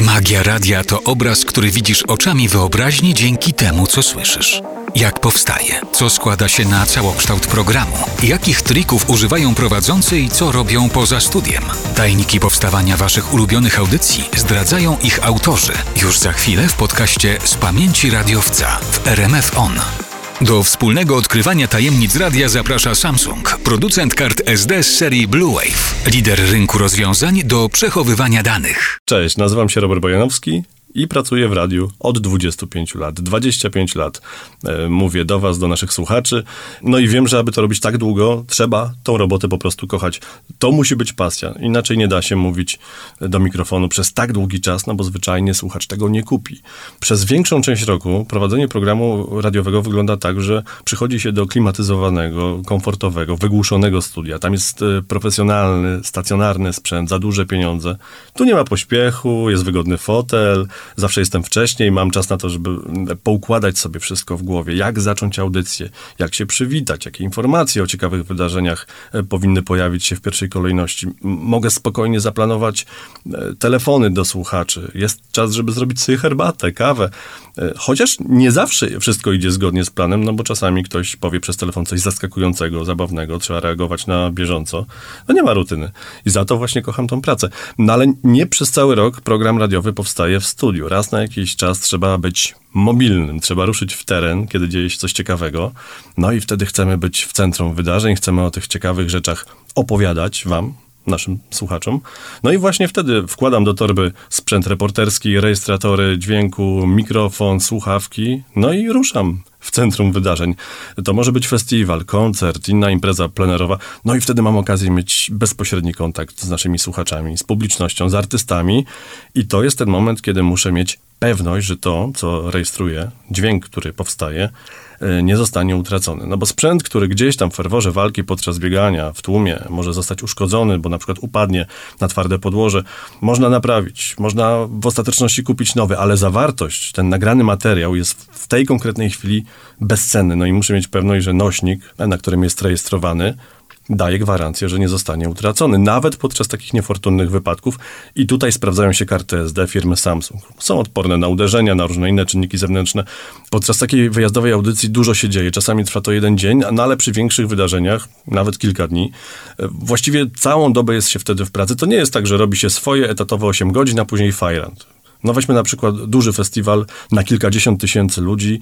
Magia radia to obraz, który widzisz oczami wyobraźni dzięki temu, co słyszysz. Jak powstaje, co składa się na całokształt programu, jakich trików używają prowadzący i co robią poza studiem. Tajniki powstawania Waszych ulubionych audycji zdradzają ich autorzy już za chwilę w podcaście Z Pamięci Radiowca w RMF On. Do wspólnego odkrywania tajemnic radia zaprasza Samsung, producent kart SD z serii Blue Wave, lider rynku rozwiązań do przechowywania danych. Cześć, nazywam się Robert Bojanowski i pracuję w radiu od 25 lat. 25 lat e, mówię do Was, do naszych słuchaczy. No i wiem, że aby to robić tak długo, trzeba tą robotę po prostu kochać. To musi być pasja. Inaczej nie da się mówić do mikrofonu przez tak długi czas, no bo zwyczajnie słuchacz tego nie kupi. Przez większą część roku prowadzenie programu radiowego wygląda tak, że przychodzi się do klimatyzowanego, komfortowego, wygłuszonego studia. Tam jest e, profesjonalny, stacjonarny sprzęt, za duże pieniądze. Tu nie ma pośpiechu, jest wygodny fotel, zawsze jestem wcześniej, mam czas na to, żeby poukładać sobie wszystko w głowie, jak zacząć audycję, jak się przywitać, jakie informacje o ciekawych wydarzeniach e, powinny pojawić się w pierwszej kolejności. Mogę spokojnie zaplanować e, telefony do słuchaczy. Jest czas, żeby zrobić sobie herbatę, kawę. E, chociaż nie zawsze wszystko idzie zgodnie z planem, no bo czasami ktoś powie przez telefon coś zaskakującego, zabawnego, trzeba reagować na bieżąco. No nie ma rutyny. I za to właśnie kocham tą pracę. No ale nie przez cały rok program radiowy powstaje w studiu. Raz na jakiś czas trzeba być mobilnym, trzeba ruszyć w teren, kiedy dzieje się coś ciekawego. No i wtedy chcemy być w centrum wydarzeń, chcemy o tych ciekawych rzeczach opowiadać wam, naszym słuchaczom. No i właśnie wtedy wkładam do torby sprzęt reporterski, rejestratory dźwięku, mikrofon, słuchawki, no i ruszam w centrum wydarzeń. To może być festiwal, koncert, inna impreza plenerowa. No i wtedy mam okazję mieć bezpośredni kontakt z naszymi słuchaczami, z publicznością, z artystami. I to jest ten moment, kiedy muszę mieć pewność, że to, co rejestruję, dźwięk, który powstaje, e, nie zostanie utracony. No bo sprzęt, który gdzieś tam w ferworze walki podczas biegania, w tłumie, może zostać uszkodzony, bo na przykład upadnie na twarde podłoże, można naprawić, można w ostateczności kupić nowy, ale zawartość, ten nagrany materiał jest w tej konkretnej chwili bezcenny. No i muszę mieć pewność, że nośnik, na którym jest rejestrowany, daje gwarancję, że nie zostanie utracony, nawet podczas takich niefortunnych wypadków. I tutaj sprawdzają się karty SD firmy Samsung. Są odporne na uderzenia, na różne inne czynniki zewnętrzne. Podczas takiej wyjazdowej audycji dużo się dzieje. Czasami trwa to jeden dzień, no ale przy większych wydarzeniach nawet kilka dni. Właściwie całą dobę jest się wtedy w pracy. To nie jest tak, że robi się swoje etatowe 8 godzin, a później fajrant. No weźmy na przykład duży festiwal na kilkadziesiąt tysięcy ludzi.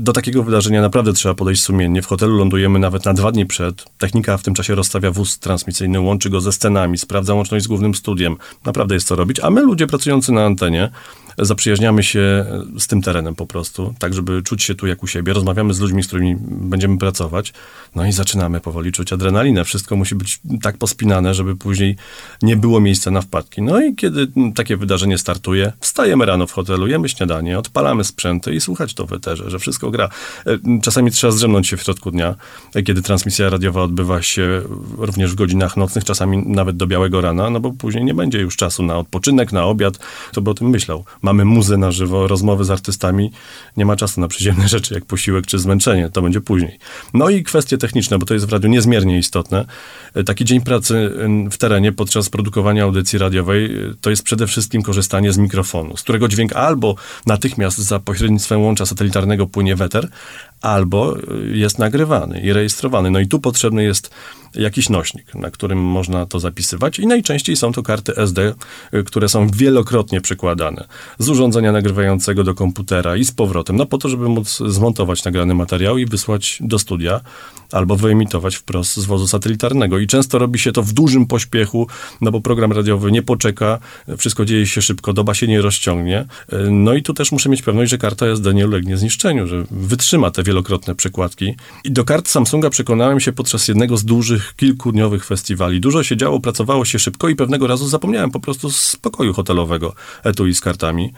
Do takiego wydarzenia naprawdę trzeba podejść sumiennie. W hotelu lądujemy nawet na dwa dni przed. Technika w tym czasie rozstawia wóz transmisyjny, łączy go ze scenami, sprawdza łączność z głównym studiem. Naprawdę jest co robić. A my, ludzie pracujący na antenie, zaprzyjaźniamy się z tym terenem po prostu, tak żeby czuć się tu jak u siebie. Rozmawiamy z ludźmi, z którymi będziemy pracować. No i zaczynamy powoli czuć adrenalinę. Wszystko musi być tak pospinane, żeby później nie było miejsca na wpadki. No i kiedy takie wydarzenie startuje, wstajemy rano w hotelu, jemy śniadanie, odpalamy sprzęty i słuchać to w eterze, że wszystko gra. E, czasami trzeba zdrzemnąć się w środku dnia, e, kiedy transmisja radiowa odbywa się również w godzinach nocnych, czasami nawet do białego rana, no bo później nie będzie już czasu na odpoczynek, na obiad. To by o tym myślał mamy muzę na żywo, rozmowy z artystami, nie ma czasu na przyziemne rzeczy jak posiłek czy zmęczenie, to będzie później. No i kwestie techniczne, bo to jest w radiu niezmiernie istotne. E, taki dzień pracy w terenie podczas produkowania audycji radiowej to jest przede wszystkim korzystanie z z którego dźwięk albo natychmiast za pośrednictwem łącza satelitarnego płynie weter, albo e, jest nagrywany i rejestrowany. No i tu potrzebny jest jakiś nośnik, na którym można to zapisywać i najczęściej są to karty SD, które są wielokrotnie przekładane z urządzenia nagrywającego do komputera i z powrotem, no po to, żeby móc zmontować nagrany materiał i wysłać do studia albo wyemitować wprost z wozu satelitarnego. I często robi się to w dużym pośpiechu, no bo program radiowy nie poczeka, wszystko dzieje się szybko, doba się nie rozciągnie. No i tu też muszę mieć pewność, że karta SD nie ulegnie zniszczeniu, że wytrzyma te wielokrotne przekładki. I do kart Samsunga przekonałem się podczas jednego z dużych tych kilkudniowych festiwali. Dużo się działo, pracowało się szybko i pewnego razu zapomniałem po prostu z pokoju hotelowego etui z kartami.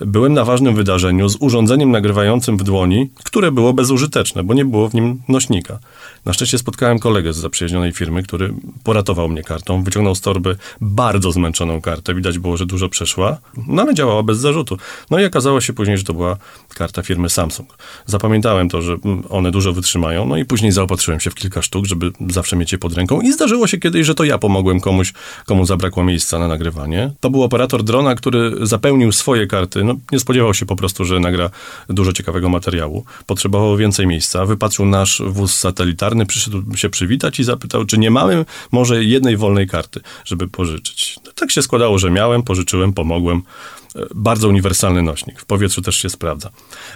Byłem na ważnym wydarzeniu z urządzeniem nagrywającym w dłoni, które było bezużyteczne, bo nie było w nim nośnika. Na szczęście spotkałem kolegę z zaprzyjaźnionej firmy, który poratował mnie kartą, wyciągnął z torby bardzo zmęczoną kartę, widać było, że dużo przeszła, no ale działała bez zarzutu. No i okazało się później, że to była karta firmy Samsung. Zapamiętałem to, że one dużo wytrzymają, no i później zaopatrzyłem się w kilka sztuk, żeby zawsze mieć je pod ręką i zdarzyło się kiedyś, że to ja pomogłem komuś, komu zabrakło miejsca na nagrywanie. To był operator drona, który zapełnił swoje karty, no nie spodziewał się po prostu, że nagra dużo ciekawego materiału. Potrzebował więcej miejsca, wypatrzył nasz wóz satelitarny, przyszedł się przywitać i zapytał, czy nie mamy może jednej wolnej karty, żeby pożyczyć. No, tak się składało, że miałem, pożyczyłem, pomogłem bardzo uniwersalny nośnik. W powietrzu też się sprawdza.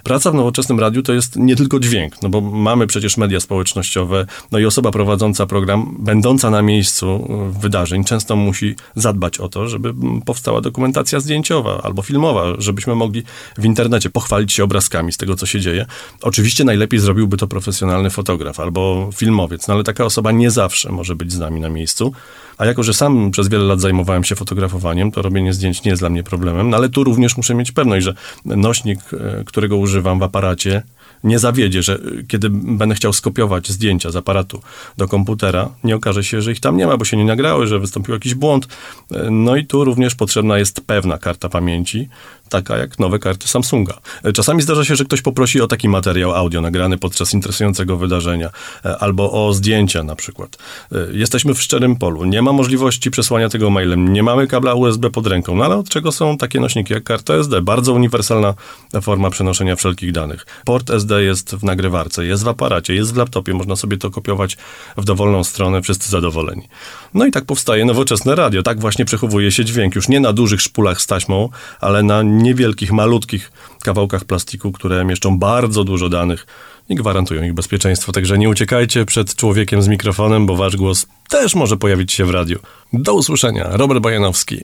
Praca w nowoczesnym radiu to jest nie tylko dźwięk, no bo mamy przecież media społecznościowe, no i osoba prowadząca program, będąca na miejscu wydarzeń, często musi zadbać o to, żeby powstała dokumentacja zdjęciowa albo filmowa, żebyśmy mogli w internecie pochwalić się obrazkami z tego, co się dzieje. Oczywiście najlepiej zrobiłby to profesjonalny fotograf albo filmowiec, no ale taka osoba nie zawsze może być z nami na miejscu. A jako, że sam przez wiele lat zajmowałem się fotografowaniem, to robienie zdjęć nie jest dla mnie problemem, no ale tu również muszę mieć pewność, że nośnik, e, którego używam w aparacie, nie zawiedzie, że e, kiedy będę chciał skopiować zdjęcia z aparatu do komputera, nie okaże się, że ich tam nie ma, bo się nie nagrały, że wystąpił jakiś błąd. E, no i tu również potrzebna jest pewna karta pamięci, taka jak nowe karty Samsunga. Czasami zdarza się, że ktoś poprosi o taki materiał audio nagrany podczas interesującego wydarzenia, albo o zdjęcia na przykład. Jesteśmy w szczerym polu, nie ma możliwości przesłania tego mailem, nie mamy kabla USB pod ręką, no ale od czego są takie nośniki jak karta SD? Bardzo uniwersalna forma przenoszenia wszelkich danych. Port SD jest w nagrywarce, jest w aparacie, jest w laptopie, można sobie to kopiować w dowolną stronę, wszyscy zadowoleni. No i tak powstaje nowoczesne radio, tak właśnie przechowuje się dźwięk, już nie na dużych szpulach z taśmą, ale na niewielkich, malutkich kawałkach plastiku, które mieszczą bardzo dużo danych i gwarantują ich bezpieczeństwo. Także nie uciekajcie przed człowiekiem z mikrofonem, bo wasz głos też może pojawić się w radiu. Do usłyszenia. Robert Bajanowski.